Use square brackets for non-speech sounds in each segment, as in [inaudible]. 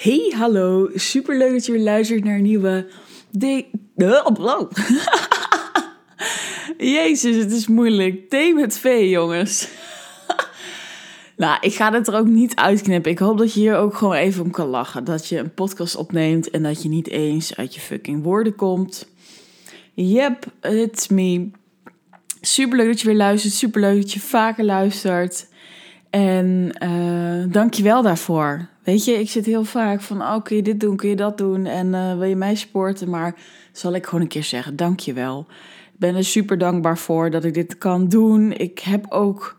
Hey, hallo. Super leuk dat je weer luistert naar een nieuwe. De... Oh, [laughs] Jezus, het is moeilijk. Thee met V, jongens. [laughs] nou, ik ga het er ook niet uitknippen. Ik hoop dat je hier ook gewoon even om kan lachen. Dat je een podcast opneemt en dat je niet eens uit je fucking woorden komt. Yep, it's me. Super leuk dat je weer luistert. Super leuk dat je vaker luistert. En je wel daarvoor. Weet je, ik zit heel vaak van, oh, kun je dit doen, kun je dat doen en uh, wil je mij supporten? Maar zal ik gewoon een keer zeggen, dank je wel. Ik ben er super dankbaar voor dat ik dit kan doen. Ik heb ook,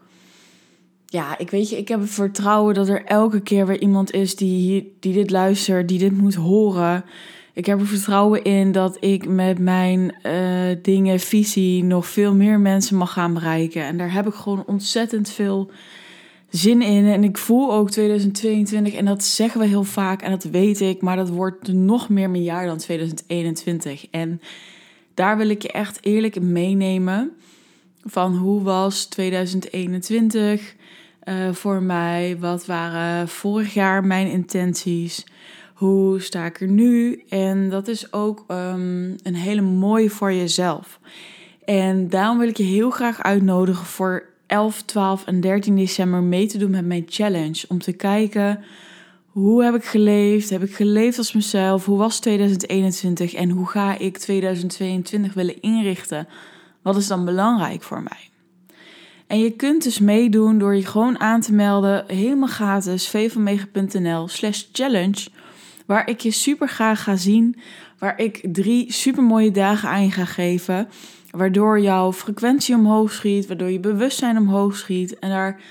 ja, ik weet je, ik heb het vertrouwen dat er elke keer weer iemand is die, die dit luistert, die dit moet horen. Ik heb er vertrouwen in dat ik met mijn uh, dingen, visie, nog veel meer mensen mag gaan bereiken. En daar heb ik gewoon ontzettend veel zin in. En ik voel ook 2022, en dat zeggen we heel vaak, en dat weet ik, maar dat wordt nog meer mijn jaar dan 2021. En daar wil ik je echt eerlijk meenemen van hoe was 2021 uh, eh, voor mij? Wat waren vorig jaar mijn intenties? Hoe sta ik er nu? En dat is ook um, een hele mooie voor jezelf. En daarom wil ik je heel graag uitnodigen voor 11, 12 en 13 december mee te doen met mijn challenge. Om te kijken hoe heb ik geleefd? Heb ik geleefd als mezelf? Hoe was 2021 en hoe ga ik 2022 willen inrichten? Wat is dan belangrijk voor mij? En je kunt dus meedoen door je gewoon aan te melden, helemaal gratis, vvanmega.nl slash challenge, waar ik je super graag ga zien, waar ik drie super mooie dagen aan je ga geven, Waardoor jouw frequentie omhoog schiet, waardoor je bewustzijn omhoog schiet. En daar,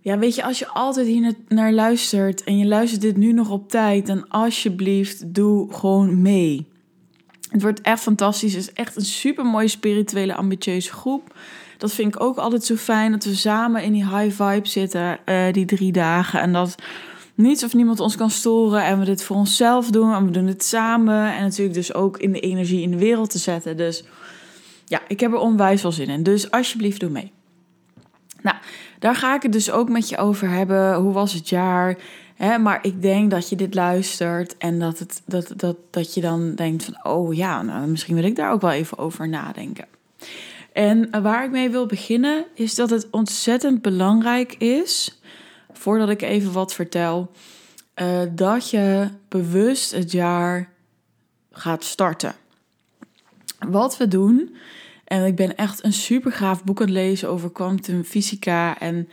ja, weet je, als je altijd hier naar luistert en je luistert dit nu nog op tijd, dan alsjeblieft doe gewoon mee. Het wordt echt fantastisch. Het is echt een super mooie spirituele, ambitieuze groep. Dat vind ik ook altijd zo fijn dat we samen in die high vibe zitten, uh, die drie dagen. En dat niets of niemand ons kan storen. En we dit voor onszelf doen. En we doen het samen. En natuurlijk dus ook in de energie in de wereld te zetten. Dus ja, ik heb er onwijs veel zin in. Dus alsjeblieft doe mee. Nou, daar ga ik het dus ook met je over hebben. Hoe was het jaar? Maar ik denk dat je dit luistert en dat, het, dat, dat, dat je dan denkt van... oh ja, nou, misschien wil ik daar ook wel even over nadenken. En waar ik mee wil beginnen is dat het ontzettend belangrijk is... voordat ik even wat vertel... Uh, dat je bewust het jaar gaat starten. Wat we doen en ik ben echt een super gaaf boek aan het lezen over kwantumfysica. En,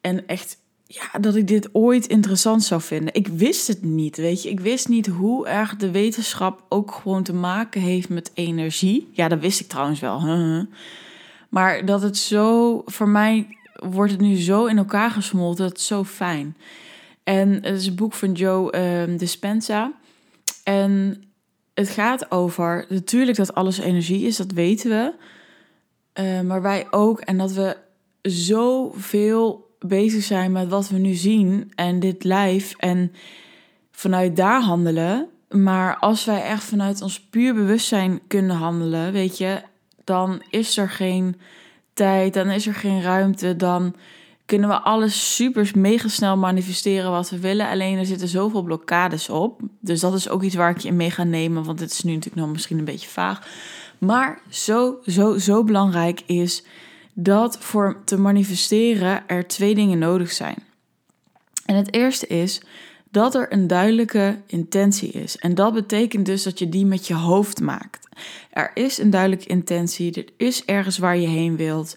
en echt, ja, dat ik dit ooit interessant zou vinden. Ik wist het niet, weet je. Ik wist niet hoe erg de wetenschap ook gewoon te maken heeft met energie. Ja, dat wist ik trouwens wel. Maar dat het zo, voor mij wordt het nu zo in elkaar gesmolten. Dat is zo fijn. En het is een boek van Joe uh, Dispenza. En het gaat over, natuurlijk dat alles energie is, dat weten we. Uh, maar wij ook. En dat we zoveel bezig zijn met wat we nu zien en dit lijf. En vanuit daar handelen. Maar als wij echt vanuit ons puur bewustzijn kunnen handelen, weet je, dan is er geen tijd, dan is er geen ruimte, dan kunnen we alles super mega snel manifesteren wat we willen. Alleen er zitten zoveel blokkades op. Dus dat is ook iets waar ik je in mee ga nemen, want het is nu natuurlijk nog misschien een beetje vaag. Maar zo, zo, zo belangrijk is dat voor te manifesteren er twee dingen nodig zijn. En het eerste is dat er een duidelijke intentie is. En dat betekent dus dat je die met je hoofd maakt. Er is een duidelijke intentie, er is ergens waar je heen wilt.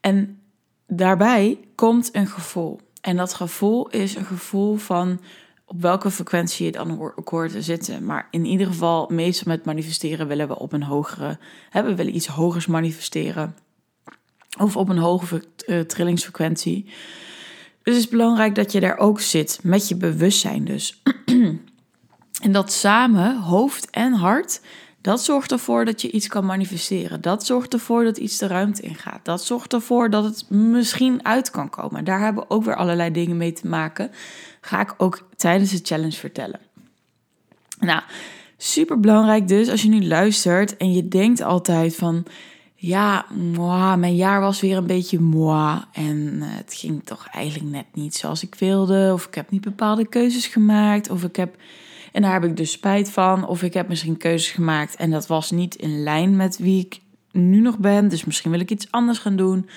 En daarbij komt een gevoel. En dat gevoel is een gevoel van op welke frequentie je dan hoort te zitten. Maar in ieder geval, meestal met manifesteren willen we op een hogere, hè, we willen iets hogers manifesteren. Of op een hogere uh, trillingsfrequentie. Dus het is belangrijk dat je daar ook zit, met je bewustzijn dus. [clears throat] en dat samen, hoofd en hart, dat zorgt ervoor dat je iets kan manifesteren. Dat zorgt ervoor dat iets de ruimte ingaat. Dat zorgt ervoor dat het misschien uit kan komen. Daar hebben ook weer allerlei dingen mee te maken ga ik ook tijdens de challenge vertellen. Nou, super belangrijk dus als je nu luistert en je denkt altijd van, ja, mijn jaar was weer een beetje moi. En eh, het ging toch eigenlijk net niet zoals ik wilde. Of ik heb niet bepaalde keuzes gemaakt. Of ik heb, en daar heb ik dus spijt van. Of ik heb misschien keuzes gemaakt en dat was niet in lijn met wie ik nu nog ben. Dus misschien wil ik iets anders gaan doen.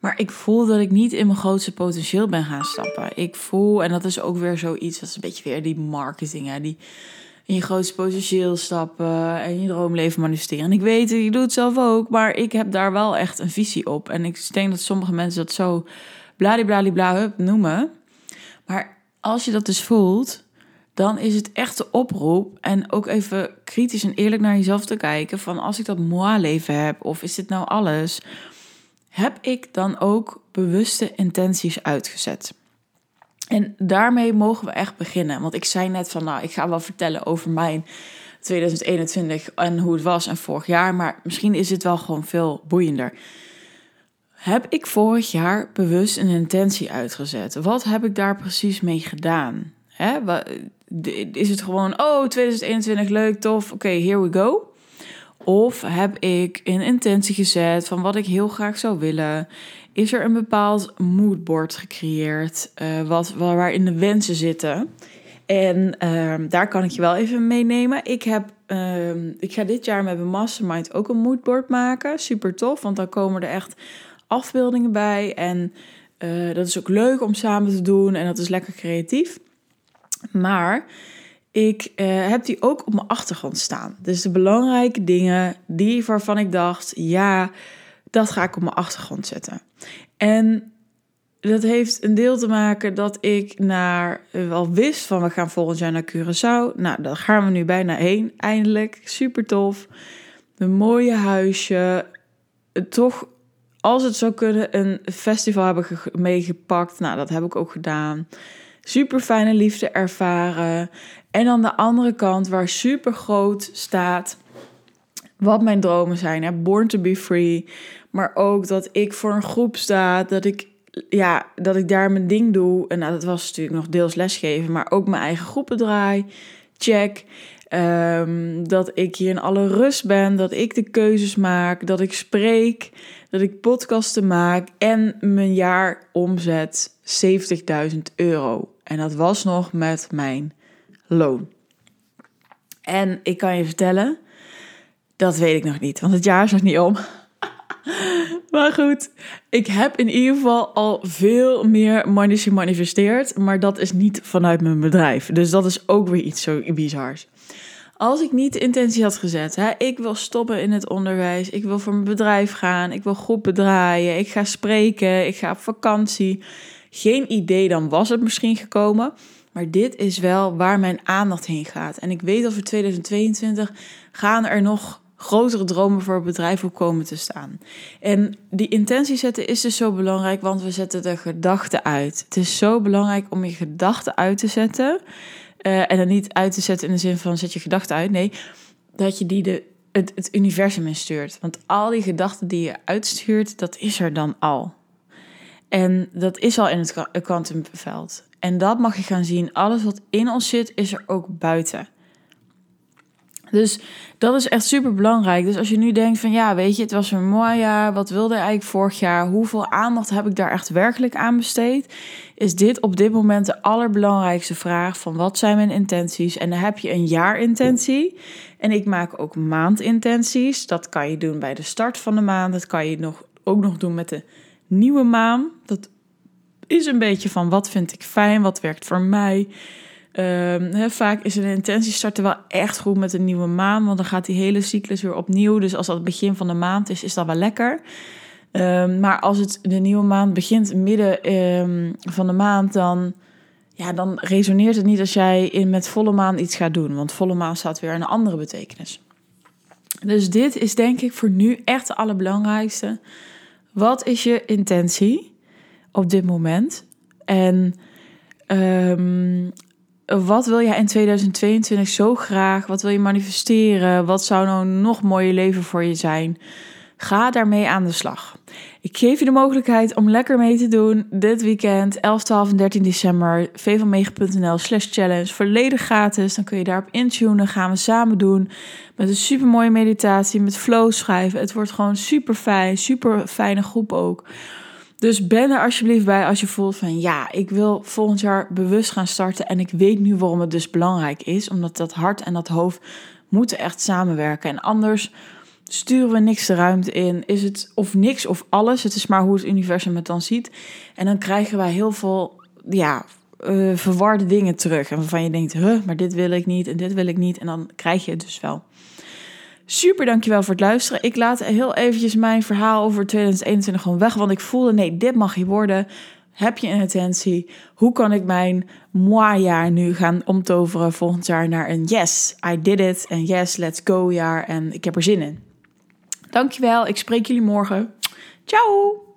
Maar ik voel dat ik niet in mijn grootste potentieel ben gaan stappen. Ik voel, en dat is ook weer zoiets, dat is een beetje weer die marketing, hè, die in je grootste potentieel stappen en je droomleven manifesteren. En ik weet, je doet het zelf ook, maar ik heb daar wel echt een visie op. En ik denk dat sommige mensen dat zo bladibladibla noemen. Maar als je dat dus voelt, dan is het echt de oproep en ook even kritisch en eerlijk naar jezelf te kijken van als ik dat moi leven heb of is dit nou alles, heb ik dan ook bewuste intenties uitgezet? En daarmee mogen we echt beginnen. Want ik zei net van, nou, ik ga wel vertellen over mijn 2021 en hoe het was en vorig jaar. Maar misschien is het wel gewoon veel boeiender. Heb ik vorig jaar bewust een intentie uitgezet? Wat heb ik daar precies mee gedaan? Is het gewoon, oh, 2021 leuk, tof, oké, here we go? Of heb ik een intentie gezet van wat ik heel graag zou willen? Is er een bepaald moodboard gecreëerd uh, wat, waarin de wensen zitten. En uh, daar kan ik je wel even meenemen. Ik, heb, uh, ik ga dit jaar met mijn mastermind ook een moodboard maken. Super tof, want dan komen er echt afbeeldingen bij. En uh, dat is ook leuk om samen te doen en dat is lekker creatief. Maar ik heb die ook op mijn achtergrond staan. Dus de belangrijke dingen die waarvan ik dacht, ja, dat ga ik op mijn achtergrond zetten. En dat heeft een deel te maken dat ik naar, wel wist van we gaan volgend jaar naar Curaçao. Nou, daar gaan we nu bijna heen, eindelijk. Super tof. Een mooie huisje. Toch, als het zou kunnen, een festival hebben meegepakt. Nou, dat heb ik ook gedaan. Super fijne liefde ervaren. En aan de andere kant, waar super groot staat wat mijn dromen zijn. Hè? Born to be free. Maar ook dat ik voor een groep sta. Dat ik, ja, dat ik daar mijn ding doe. En nou, dat was natuurlijk nog deels lesgeven. Maar ook mijn eigen groepen draai. Check. Um, dat ik hier in alle rust ben. Dat ik de keuzes maak. Dat ik spreek. Dat ik podcasten maak. En mijn jaar omzet 70.000 euro. En dat was nog met mijn loon. En ik kan je vertellen dat weet ik nog niet, want het jaar is nog niet om. [laughs] maar goed, ik heb in ieder geval al veel meer money gemanifesteerd. Maar dat is niet vanuit mijn bedrijf. Dus dat is ook weer iets zo bizars. Als ik niet de intentie had gezet, hè, ik wil stoppen in het onderwijs, ik wil voor mijn bedrijf gaan, ik wil groepen draaien, ik ga spreken, ik ga op vakantie. Geen idee, dan was het misschien gekomen. Maar dit is wel waar mijn aandacht heen gaat. En ik weet dat voor 2022 gaan er nog grotere dromen voor het bedrijf op komen te staan. En die intentie zetten is dus zo belangrijk, want we zetten de gedachten uit. Het is zo belangrijk om je gedachten uit te zetten. Uh, en dan niet uit te zetten in de zin van zet je gedachten uit. Nee, dat je die de, het, het universum instuurt. Want al die gedachten die je uitstuurt, dat is er dan al. En dat is al in het kwantumveld. En dat mag je gaan zien. Alles wat in ons zit, is er ook buiten. Dus dat is echt super belangrijk. Dus als je nu denkt van ja, weet je, het was een mooi jaar. Wat wilde ik eigenlijk vorig jaar? Hoeveel aandacht heb ik daar echt werkelijk aan besteed? Is dit op dit moment de allerbelangrijkste vraag van wat zijn mijn intenties? En dan heb je een jaarintentie. En ik maak ook maandintenties. Dat kan je doen bij de start van de maand. Dat kan je nog, ook nog doen met de nieuwe maan. Dat is een beetje van wat vind ik fijn, wat werkt voor mij. Um, vaak is een intentie starten wel echt goed met een nieuwe maan, want dan gaat die hele cyclus weer opnieuw. Dus als dat het begin van de maand is, is dat wel lekker. Um, maar als het de nieuwe maand begint midden um, van de maand, dan, ja, dan resoneert het niet als jij in, met volle maan iets gaat doen. Want volle maan staat weer een andere betekenis. Dus dit is denk ik voor nu echt het allerbelangrijkste. Wat is je intentie op dit moment? En wat wil jij in 2022 zo graag? Wat wil je manifesteren? Wat zou nou nog mooier leven voor je zijn? Ga daarmee aan de slag. Ik geef je de mogelijkheid om lekker mee te doen dit weekend, 11, 12 en 13 december. vvanmega.nl slash challenge, volledig gratis. Dan kun je daarop intunen, gaan we samen doen. Met een super mooie meditatie, met flow schrijven. Het wordt gewoon super fijn, super fijne groep ook. Dus ben er alsjeblieft bij als je voelt van ja, ik wil volgend jaar bewust gaan starten. En ik weet nu waarom het dus belangrijk is. Omdat dat hart en dat hoofd moeten echt samenwerken. En anders sturen we niks de ruimte in. Is het of niks of alles. Het is maar hoe het universum het dan ziet. En dan krijgen wij heel veel ja, uh, verwarde dingen terug. En waarvan je denkt, huh, maar dit wil ik niet en dit wil ik niet. En dan krijg je het dus wel. Super dankjewel voor het luisteren. Ik laat heel eventjes mijn verhaal over 2021 gewoon weg. Want ik voelde, nee, dit mag je worden. Heb je een intentie? Hoe kan ik mijn moi-jaar nu gaan omtoveren volgend jaar naar een yes, I did it. En yes, let's go jaar. En ik heb er zin in. Dankjewel. Ik spreek jullie morgen. Ciao!